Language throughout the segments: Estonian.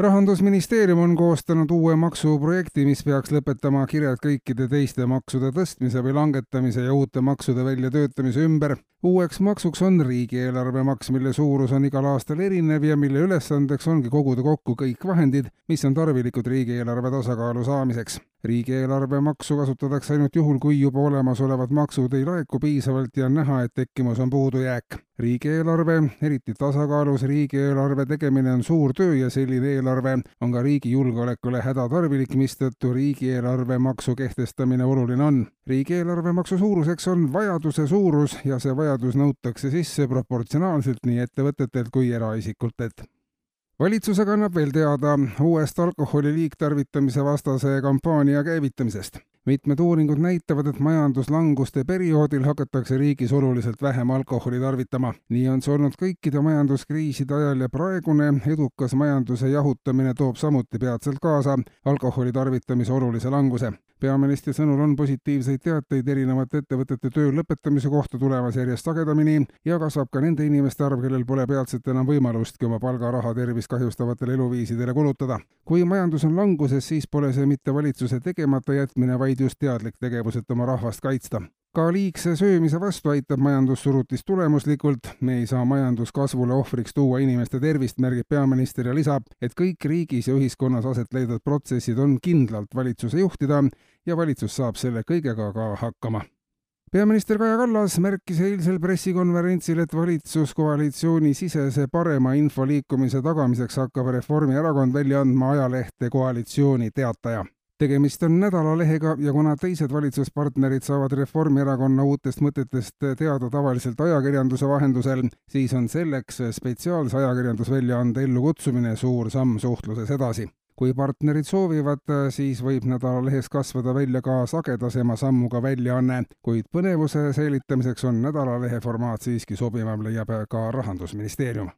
rahandusministeerium on koostanud uue maksuprojekti, mis peaks lõpetama kirjad kõikide teiste maksude tõstmise või langetamise ja uute maksude väljatöötamise ümber. uueks maksuks on riigieelarve maks, mille suurus on igal aastal erinev ja mille ülesandeks ongi koguda kokku kõik vahendid, mis on tarvilikud riigieelarve tasakaalu saamiseks riigieelarvemaksu kasutatakse ainult juhul, kui juba olemasolevad maksud ei laeku piisavalt ja on näha, et tekkimas on puudujääk. riigieelarve, eriti tasakaalus riigieelarve tegemine on suur töö ja selline eelarve on ka riigi julgeolekule hädatarvilik, mistõttu riigieelarve maksu kehtestamine oluline on. riigieelarvemaksu suuruseks on vajaduse suurus ja see vajadus nõutakse sisse proportsionaalselt nii ettevõtetelt kui eraisikultelt valitsus aga annab veel teada uuest alkoholi liigtarvitamise vastase kampaania käivitamisest. Mitmed uuringud näitavad, et majanduslanguste perioodil hakatakse riigis oluliselt vähem alkoholi tarvitama. nii on see olnud kõikide majanduskriiside ajal ja praegune edukas majanduse jahutamine toob samuti peatselt kaasa alkoholi tarvitamise olulise languse peaministri sõnul on positiivseid teateid erinevate ettevõtete töö lõpetamise kohta tulemas järjest sagedamini ja kasvab ka nende inimeste arv, kellel pole peatselt enam võimalustki oma palgaraha tervist kahjustavatele eluviisidele kulutada. kui majandus on languses, siis pole see mitte valitsuse tegemata jätmine, vaid just teadlik tegevus, et oma rahvast kaitsta ka liigse söömise vastu aitab majandussurutis tulemuslikult. me ei saa majanduskasvule ohvriks tuua inimeste tervist, märgib peaminister ja lisab, et kõik riigis ja ühiskonnas aset leidvad protsessid on kindlalt valitsuse juhtida ja valitsus saab selle kõigega ka hakkama peaminister Kaja Kallas märkis eilsel pressikonverentsil, et valitsuskoalitsiooni sisese parema info liikumise tagamiseks hakkab Reformierakond välja andma ajalehte Koalitsiooni Teataja tegemist on nädalalehega ja kuna teised valitsuspartnerid saavad Reformierakonna uutest mõtetest teada tavaliselt ajakirjanduse vahendusel, siis on selleks spetsiaalse ajakirjandusväljaande ellukutsumine suur samm suhtluses edasi. Kui partnerid soovivad, siis võib nädalalehes kasvada välja ka sagedasema sammuga väljaanne, kuid põnevuse säilitamiseks on nädalalehe formaat siiski sobivam, leiab ka Rahandusministeerium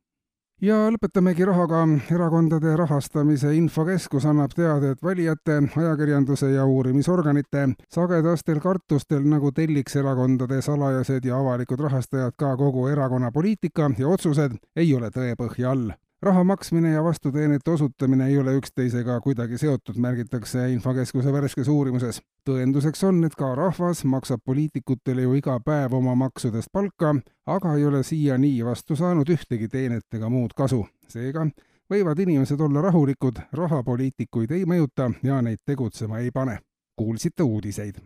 ja lõpetamegi rahaga. erakondade rahastamise infokeskus annab teada, et valijate, ajakirjanduse ja uurimisorganite sagedastel kartustel nagu telliks erakondade salajased ja avalikud rahastajad ka kogu erakonna poliitika ja otsused ei ole tõepõhja all raha maksmine ja vastuteenete osutamine ei ole üksteisega kuidagi seotud, märgitakse Infokeskuse värskes uurimuses. tõenduseks on, et ka rahvas maksab poliitikutele ju iga päev oma maksudest palka, aga ei ole siiani vastu saanud ühtegi teenet ega muud kasu. seega võivad inimesed olla rahulikud, raha poliitikuid ei mõjuta ja neid tegutsema ei pane. kuulsite uudiseid